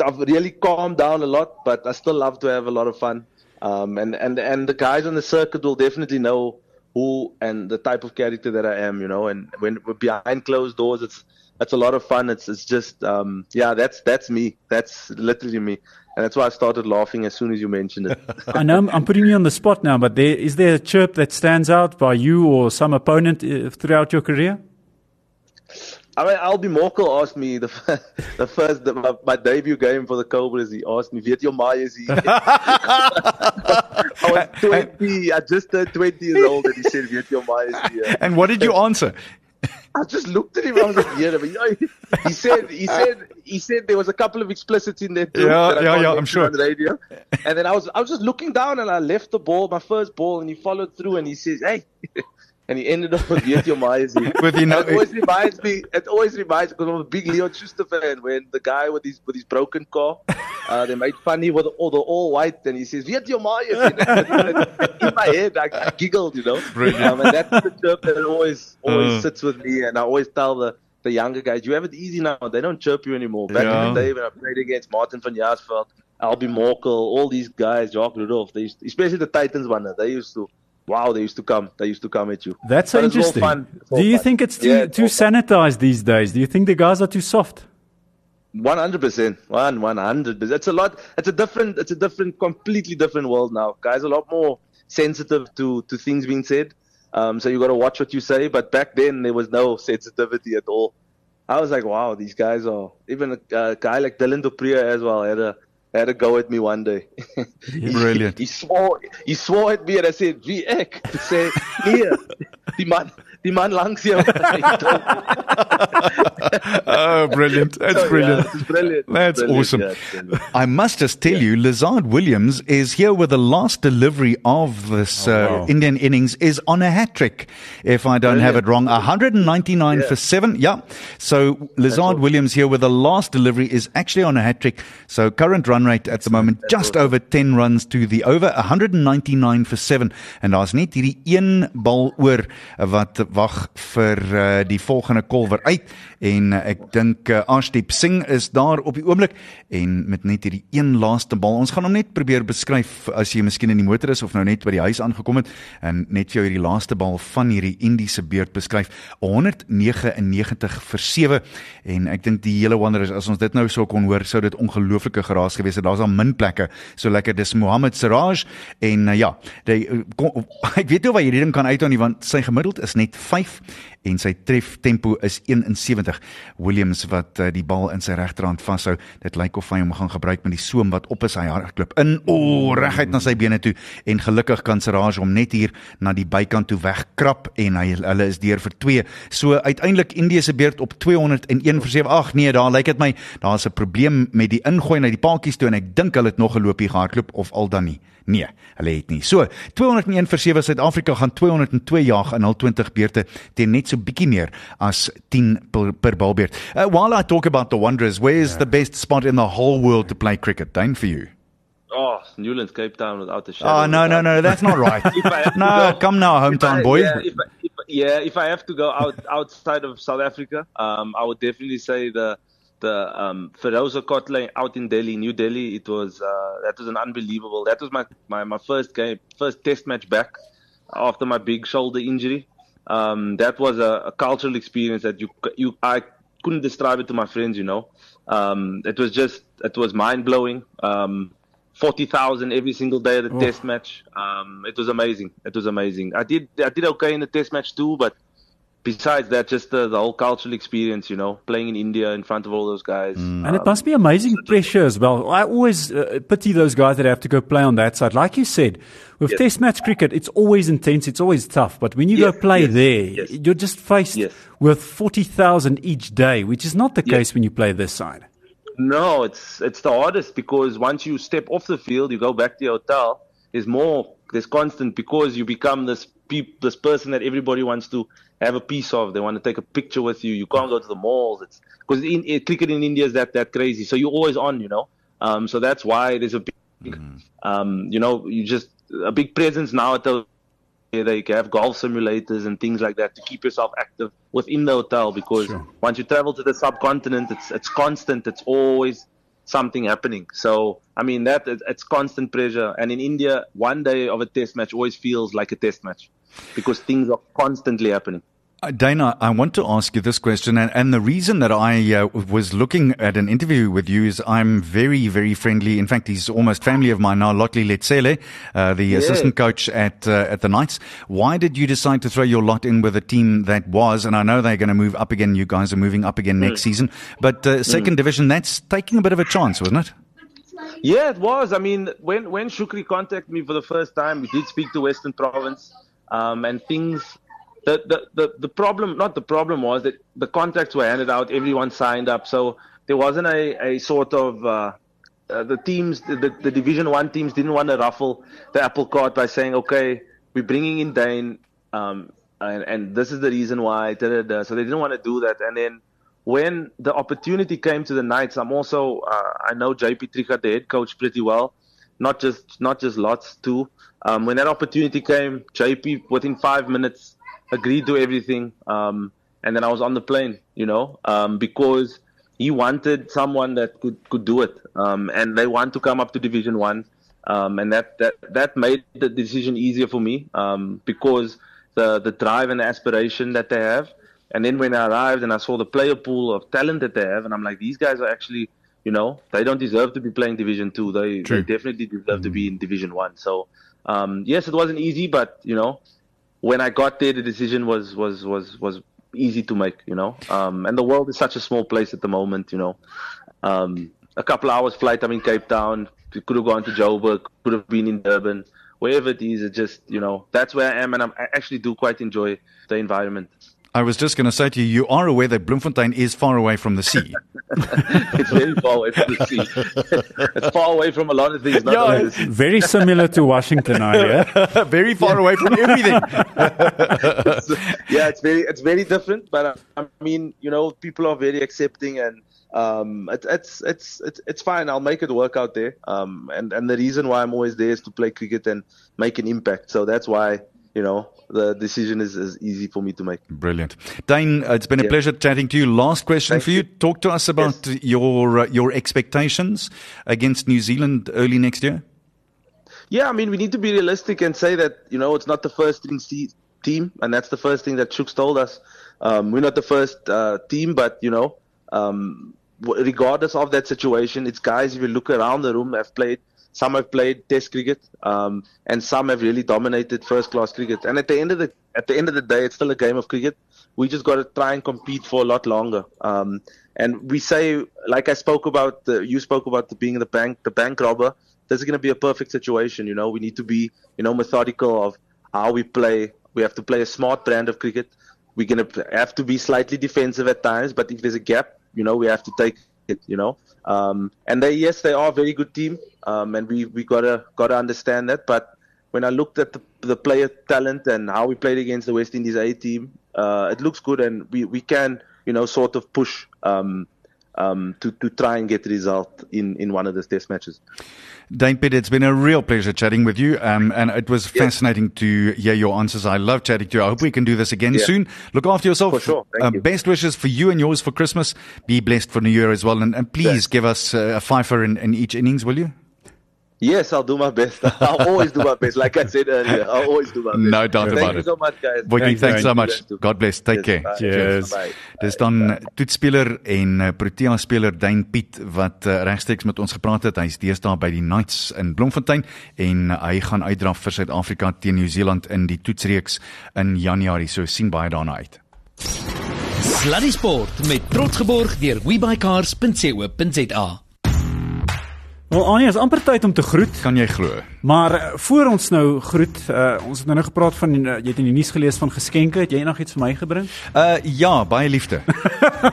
I've really calmed down a lot, but I still love to have a lot of fun. Um, and, and, and the guys on the circuit will definitely know who and the type of character that I am, you know, and when behind closed doors, it's, it's a lot of fun. It's, it's just, um, yeah, that's, that's me. That's literally me. And that's why I started laughing as soon as you mentioned it. I know I'm, I'm, putting you on the spot now, but there, is there a chirp that stands out by you or some opponent uh, throughout your career? I mean, Albie Morkel asked me the the first the, my, my, debut game for the Cobras. He asked me, "Weet jy my is he?" I was twenty. I just turned twenty years old, and he said, "Weet jy my is he?" And what did you answer? I just looked at him. I was like, "Yeah," but you know, he said, he said, he said there was a couple of explicits in there too. Yeah, yeah, yeah. I'm sure. On the radio. And then I was, I was just looking down, and I left the ball, my first ball, and he followed through, and he says, "Hey." And he ended up with Yeti Omaezi. with you know, it always reminds me. It always reminds me because I'm a big Leon Schuster fan. When the guy with his with his broken car, uh, they made funny with all the all white, and he says Yeti Omaezi. In my head, I, I giggled, you know. Um, and that's the chirp that always always uh. sits with me, and I always tell the. The younger guys, you have it easy now. They don't chirp you anymore. Back yeah. in the day when I played against Martin van Jaarsveld, Albie Morkel, all these guys, Jacques Rudolph, they used, especially the Titans one, they used to wow, they used to come. They used to come at you. That's so interesting. Do you fun. think it's too, yeah, too sanitized these days? Do you think the guys are too soft? One hundred percent, one one hundred. It's a lot. It's a different. It's a different, completely different world now. Guys, are a lot more sensitive to to things being said. Um, so you got to watch what you say. But back then there was no sensitivity at all. I was like, wow, these guys are. Even a, a guy like Dillon du Preez as well had a had a go at me one day. he, Brilliant. He swore he swore at me and I said, "Wie? To say, "Hier, the man die man langs jou." oh, brilliant. That's so, brilliant. Yeah, brilliant. That's brilliant, awesome. Yeah, I must just tell you, Lizaad Williams is here with the last delivery of this oh, uh. Indian innings is on a hat trick, if I don't brilliant. have it wrong. 199 yeah. for seven. Yeah. So Lizaad Williams here with the last delivery is actually on a hat trick. So current run rate at the moment, just over 10 runs to the over, 199 for seven. En daar's net hierdie een bal oor wat wag vir uh, die volgende kolwer uit en uh, ek dink uh, Ashdeep Singh is daar op die oomblik en met net hierdie een laaste bal. Ons gaan hom net probeer beskryf as jy miskien in die motor is of nou net by die huis aangekom het en net vir jou hierdie laaste bal van hierdie Indiese beurt beskryf. 199 vir 7 en ek dink die hele Wanderers as ons dit nou sou kon hoor sou dit ongelooflike geraas gewees het. Daar's al min plekke so lekker dis Mohammed Siraj en uh, ja, die, kom, ek weet nie of hy hierdie ding kan uithou nie want sy gemiddeld is net 5 en sy tref tempo is 71. Williams wat uh, die bal in sy regterhand vashou. Dit lyk of hy hom gaan gebruik met die soem wat op is hy hardloop in o oh, reguit na sy bene toe en gelukkig kan Siraj hom net hier na die bykant toe wegkrap en hy hulle is deur vir 2. So uiteindelik Indië se beurt op 201 vir 7. Ag nee, daar lyk dit my daar's 'n probleem met die ingooi na die paadjies toe en ek dink hulle het nog 'n loopie gehardloop of al dan nie. Nee, hulle het nie. So, 201 vir 7 Suid-Afrika gaan 202 jaag in hul 20 beurte teen net so bietjie meer as 10 per, per balbeurt. Uh, while I talk about the Wanderers, where is yeah. the best spot in the whole world to play cricket? Dane for you. Oh, Newlands, Cape Town without a shadow. Oh, no, no, no, that's not right. no, go, come now, hometown I, boy. Yeah if, I, if, yeah, if I have to go out outside of South Africa, um, I would definitely say the the um, Feroz Shah Kotla out in Delhi, New Delhi. It was uh, that was an unbelievable. That was my, my, my first game, first Test match back after my big shoulder injury. Um, that was a, a, cultural experience that you you I couldn't describe it to my friends. You know, um, it was just it was mind blowing. Um, Forty thousand every single day at the Test match. Um, it was amazing. It was amazing. I did I did okay in the Test match too, but besides that, just the, the, whole cultural experience, you know, playing in India in front of all those guys. Mm. And um, it must be amazing pressure as well. I always uh, pity those guys that have to go play on that side. Like you said, with yes. Test match cricket, it's always intense, it's always tough. But when you yes, go play yes, there, you're just faced with 40,000 each day, which is not the case when you play this side. No, it's it's the hardest because once you step off the field, you go back to your hotel. There's more, there's constant because you become this this person that everybody wants to have a piece of. They want to take a picture with you. You can't go to the malls. It's because in, in, cricket in India is that that crazy. So you're always on, you know. Um, so that's why there's a big, mm-hmm. um, you know, you just a big presence now at the they have golf simulators and things like that to keep yourself active within the hotel because sure. once you travel to the subcontinent it's it's constant it's always something happening so i mean that it's constant pressure and in india one day of a test match always feels like a test match because things are constantly happening. Uh, Dana, I want to ask you this question, and, and the reason that I uh, was looking at an interview with you is I'm very, very friendly. In fact, he's almost family of mine now, Lotli Letsele, uh, the yeah. assistant coach at uh, at the Knights. Why did you decide to throw your lot in with a team that was, and I know they're going to move up again. You guys are moving up again next mm. season, but uh, second mm. division, that's taking a bit of a chance, wasn't it? Yeah, it was. I mean, when when Shukri contacted me for the first time, we did speak to Western Province um, and things. The, the, the, the problem, not the problem, was that the contracts were handed out, everyone signed up, so there wasn't a, a sort of uh, uh, the teams, the, the Division One teams didn't want to ruffle the apple cart by saying, okay, we're bringing in Dane, um, and, and this is the reason why. Da, da, da. So they didn't want to do that, and then when the opportunity came to the Knights, I'm also uh, I know JP Triegaardt, the head coach, pretty well, not just not just lots too. Um, when that opportunity came, JP within five minutes agreed to everything, um, and then I was on the plane. You know, um, because he wanted someone that could could do it, um, and they want to come up to Division One, um, and that that that made the decision easier for me um, because the the drive and the aspiration that they have. And then when I arrived and I saw the player pool of talent that they have, and I'm like, these guys are actually, you know, they don't deserve to be playing Division Two. They, they definitely deserve mm-hmm. to be in Division One. So um, yes, it wasn't easy, but you know, when I got there, the decision was was was was easy to make. You know, um, and the world is such a small place at the moment. You know, um, a couple hours flight, I'm in Cape Town. Could have gone to Joburg, could have been in Durban, wherever it is. It just you know, that's where I am, and I'm, I actually do quite enjoy the environment. I was just going to say to you, you are aware that Bloemfontein is far away from the sea. it's very far away from the sea. it's far away from a lot of things. Yeah, very similar to Washington, are you? very far away from everything. yeah, it's very it's very different. But uh, I mean, you know, people are very accepting, and um, it, it's it's it's it's fine. I'll make it work out there. Um, and and the reason why I'm always there is to play cricket and make an impact. So that's why you know, the decision is, is easy for me to make. Brilliant. Dane, uh, it's been a yeah. pleasure chatting to you. Last question Thank for you. you. Talk to us about yes. your uh, your expectations against New Zealand early next year. Yeah, I mean, we need to be realistic and say that, you know, it's not the first team, and that's the first thing that Chooks told us. Um, we're not the first uh, team, but, you know, um, regardless of that situation, it's guys, if you look around the room, have played – some have played Test cricket, um, and some have really dominated first-class cricket. And at the end of the at the end of the day, it's still a game of cricket. We just got to try and compete for a lot longer. Um, and we say, like I spoke about, the, you spoke about the being the bank, the bank robber. This is going to be a perfect situation. You know, we need to be, you know, methodical of how we play. We have to play a smart brand of cricket. We're going to have to be slightly defensive at times, but if there's a gap, you know, we have to take it. You know, um, and they, yes, they are a very good team, um, and we we gotta gotta understand that. But when I looked at the, the player talent and how we played against the West Indies A team, uh, it looks good, and we, we can you know sort of push um, um, to to try and get a result in in one of those test matches. Dane Piedt, it's been a real pleasure chatting with you, um, and it was yes. fascinating to hear your answers. I love chatting to you. I hope we can do this again yeah. soon. Look after yourself. For sure. Uh, you. Best wishes for you and yours for Christmas. Be blessed for New Year as well, and, and please yes. give us uh, a fifer in, in each innings, will you? Yes, I'll do my best. I'll always do my best. Like I said earlier, I'll always do my best. No doubt Thank about it. Thank you so much, guys. Boykie, thanks so much. God bless. Take care. Cheers. Dis dan toetspeler en uh, Protea speler Dane Piet wat uh, regstreeks met ons gepraat het. Hy's deesdae by die Knights in Bloemfontein en uh, hy gaan uitdraf vir Suid-Afrika teen Nieu-Seeland in die toetsreeks in Januarie. So sien baie daarna uit. Sluddy Sport met trots geborg deur webycars.co.za. Wel Anie, is amper tyd om te groet. Kan jy glo? Maar uh, voor ons nou groet, uh, ons het nou net gepraat van uh, jy het in die nuus gelees van geskenke. Het jy nog iets vir my gebring? Uh ja, baie liefde.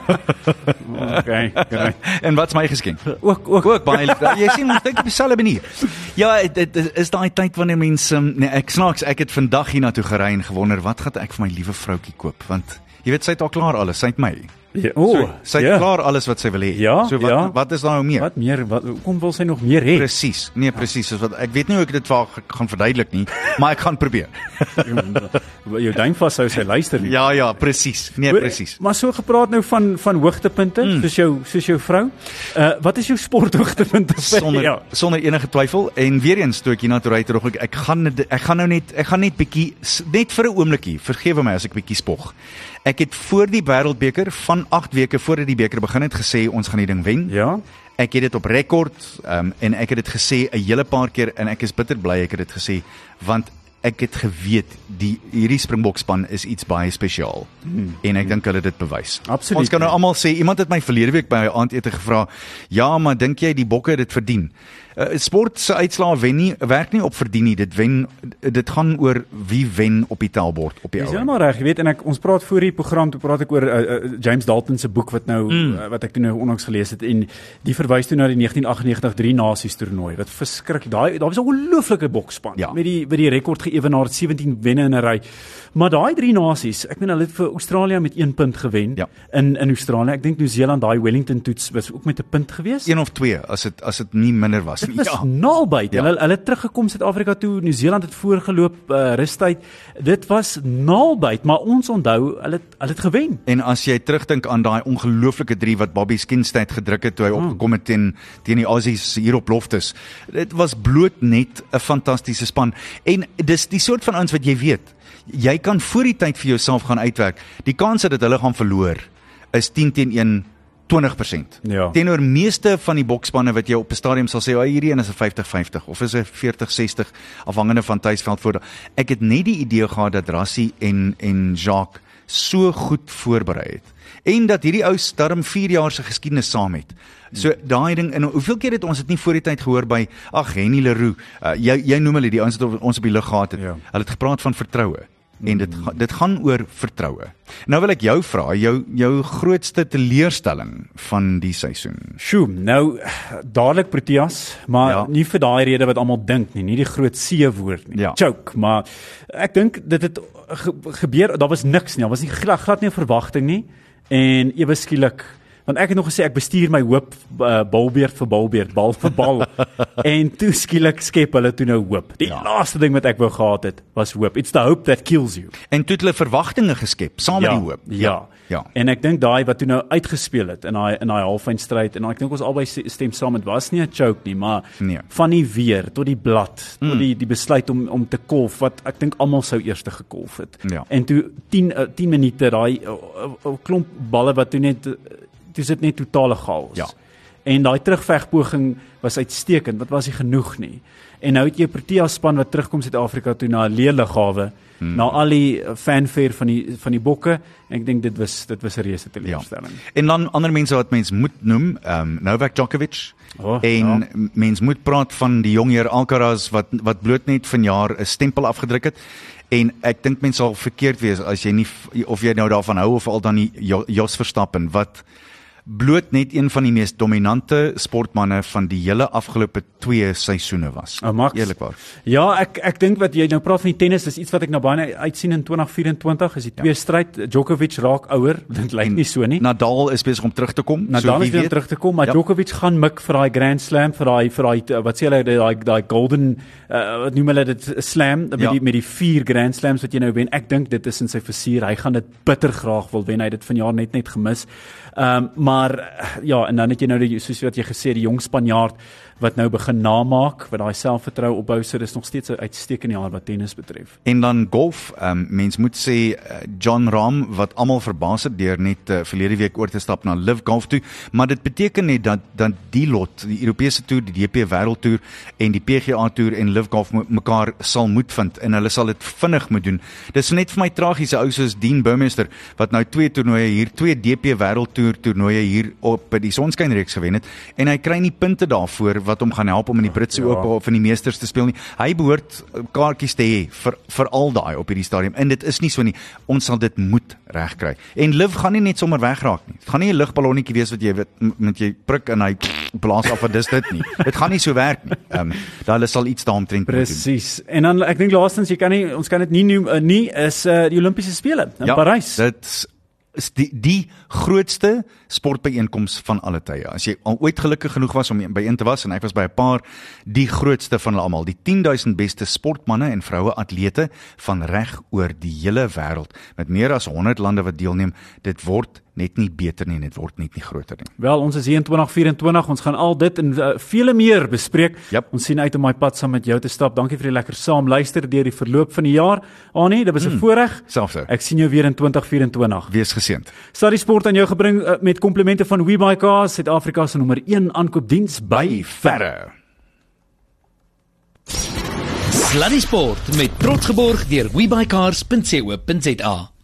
okay, okay. En wat's my geskenk? Ook ook ook baie liefde. Jy sien ons dink op dieselfde manier. Ja, dit is daai tyd wanneer mense um, nee, ek snaaks, ek het vandag hiernatoe gery en gewonder wat gaan ek vir my liewe vroutjie koop want jy weet sy het al klaar alles, sy het my. Ja, o, oh, sy het ja. klaar alles wat sy wil hê. Ja, so wat ja. wat is daar nou meer? Wat meer? Wat kom wil sy nog meer hê? Presies. Nee, presies. Ja. Wat ek weet nie hoe ek dit vir gaan verduidelik nie, maar ek gaan probeer. Jou duim vas sou sy luister nie. Ja, ja, presies. Nee, presies. Maar so gepraat nou van van hoogtepunte, mm. soos jou soos jou vrou. Uh wat is jou sporthoogtepunte? Sonder ja. sonder enige twyfel en weer eens toe ek hier na toe ry terug ek, ek gaan ek gaan nou net ek gaan net bietjie net vir 'n oombliekie. Vergewe my as ek bietjie spog. Ek het voor die Wêreldbeker van 8 weke voordat die beker begin het gesê ons gaan die ding wen. Ja. Ek het dit op rekord um, en ek het dit gesê 'n hele paar keer en ek is bitter bly ek het dit gesê want ek het geweet die hierdie Springbokspan is iets baie spesiaal. Hmm. En ek dink hulle dit bewys. Absoluut. Ons kan nou almal sê iemand het my verlede week by 'n aandete gevra, "Ja, maar dink jy die bokke het dit verdien?" Uh, sport se uitslae wen nie werk nie op verdien nie. Dit wen dit gaan oor wie wen op die tellbord op die ou. Dis maar reg, jy weet en ek ons praat voor die program toe praat ek oor uh, uh, James Dalton se boek wat nou mm. uh, wat ek toe nou onlangs gelees het en die verwys toe na die 1998 drie nasies toernooi. Wat verskriklik. Daai daar was 'n ongelooflike bokspan ja. met die met die rekord geëwenaar 17 wenne in 'n ry. Maar daai drie nasies, ek meen hulle het vir Australië met 1 punt gewen ja. in in Australië. Ek dink Nieu-Seeland daai Wellington toets was ook met 'n punt geweest. Een of twee as dit as dit nie minder was was ja. naby. Ja. Hulle hulle teruggekom Suid-Afrika toe. Nieu-Seeland het voorgeloop uh, rustyd. Dit was naby, maar ons onthou hulle hulle het gewen. En as jy terugdink aan daai ongelooflike 3 wat Bobby Skinstad gedruk het toe hy oh. opgekom het teen teen die Aussies hier op Loftus. Dit was bloot net 'n fantastiese span. En dis die soort van ouens wat jy weet. Jy kan voor die tyd vir jouself gaan uitwerk. Die kans dat hulle gaan verloor is 10 teen 1 20%. Ja. Teenoor meeste van die bokspanne wat jy op 'n stadium sal sê, "Ag, hierdie een is 'n 50-50 of is 'n 40-60 afhangende van tuisveld voor." Ek het net die idee gehad dat Rassie en en Jacques so goed voorberei het en dat hierdie ou darm 4 jaar se geskiedenis saam het. So daai ding en hoeveel keer het ons dit nie voor die tyd gehoor by ag Henny Leroux. Uh, jy jy noem hulle die ouens wat ons op die lug gehad het. Ja. Hulle het gepraat van vertroue en dit dit gaan oor vertroue. Nou wil ek jou vra, jou jou grootste teleurstelling van die seisoen. Sjoe, nou dadelik Proteas, maar ja. nie vir daai rede wat almal dink nie, nie die groot C woord nie. Ja. Choke, maar ek dink dit het ge gebeur, daar was niks nie, daar was nie glad, glad nie 'n verwagting nie en ewe skielik Want ek het nog gesê ek bestuur my hoop uh, balbeerd vir balbeerd, bal vir bal. en toe skielik skep hulle toe nou hoop. Die ja. laaste ding wat ek wou gehad het was hoop. It's the hope that kills you. En toe het hulle verwagtinge geskep saam ja, met die hoop. Ja. Ja. En ek dink daai wat toe nou uitgespeel het in daai in daai halffinstryd en ek dink ons albei stem saam dit was nie 'n choke nie, maar nee. van die weer tot die blad, mm. tot die die besluit om om te kolf wat ek dink almal sou eers gekolf het. Ja. En toe 10 uh, 10 minute daai uh, uh, klomp balle wat toe net dis dit net totale chaos. Ja. En daai terugvegpoging was uitstekend, wat was nie genoeg nie. En nou het jy Protea span wat terugkom Suid-Afrika toe na 'n leeliggawe, hmm. na al die fanfare van die van die bokke. Ek dink dit was dit was 'n reuse teleurstelling. Ja. En dan ander mense wat mens moet noem, ehm um, Novak Djokovic. Oh, en ja. mens moet praat van die jong heer Alcaraz wat wat bloot net vanjaar 'n stempel afgedruk het. En ek dink mense sal verkeerd wees as jy nie of jy nou daarvan hou of al dan die Jos Verstappen wat bloot net een van die mees dominante sportmense van die hele afgelope 2 seisoene was. Oh, Eerlikwaar. Ja, ek ek dink wat jy nou praat van die tennis is iets wat ek nou baie uitsien in 2024 is die twee ja. stryd Djokovic raak ouer. Dit lyk nie so nie. Nadal is besig om terug te kom. Nadal so is om terug te kom, maar ja. Djokovic gaan mik vir daai Grand Slam vir daai vir daai wat sê hulle daai daai golden uh, wat noem hulle dit slam met ja. die met die vier Grand Slams wat jy nou wen. Ek dink dit is in sy versuur. Hy gaan dit bitter graag wil wen. Hy het dit vanjaar net net gemis. Ehm um, maar ja, en dan het jy nou die soos wat jy gesê die jong Spanjaard wat nou begin namaak, wat daai selfvertroue opbou, so dis nog steeds 'n uitstekende jaar wat tennis betref. En dan golf, um, mens moet sê uh, John Rahm wat almal verbaas het deur net uh, verlede week oor te stap na Live Golf toe, maar dit beteken net dat dat die lot, die Europese toer, die DP Wêreldtoer en die PGA toer en Live Golf mekaar sal moet vind en hulle sal dit vinnig moet doen. Dis net vir my tragiese ou soos Dean Burmester wat nou twee toernooie hier, twee DP Wêreldtoer toernooie hier op by die Sonskynreeks gewen het en hy kry nie punte daarvoor wat hom gaan help om in die Britse ja. Ope of in die Meesters te speel nie. Hy behoort uh, kaartjies te hê vir vir al daai op hierdie stadium. En dit is nie so nie. Ons sal dit moet regkry. En Liv gaan nie net sommer wegraak nie. Dit gaan nie 'n lugballonnetjie wees wat jy met jy prik en hy blaas af en dis dit nie. Dit gaan nie so werk nie. Ehm um, hulle sal iets daaromtrent doen. Presies. En dan ek dink laastens jy kan nie ons kan dit nie noem uh, nie is uh, die Olimpiese spele in ja, Parys. Dit is die die grootste sportbyeenkoms van alle tye. As jy al ooit gelukkig genoeg was om by een te was en ek was by 'n paar die grootste van hulle almal, die 10000 beste sportmense en vroue atlete van reg oor die hele wêreld met meer as 100 lande wat deelneem. Dit word net nie beter nie, dit word net nie groter nie. Wel, ons is hier in 2024. Ons gaan al dit en uh, vele meer bespreek. Yep. Ons sien uit om my pad saam met jou te stap. Dankie vir die lekker saam luister deur die verloop van die jaar. Anie, dit was 'n mm, voorreg. Selfs. Ek sien jou weer in 2024. Wees geseënd. Stadie Sport aan jou gebring uh, met komplimente van WeBuyCars, Suid-Afrika se nommer 1 aankoopdiens by Ferre. Sluddy Sport met trots geborg deur WeBuyCars.co.za.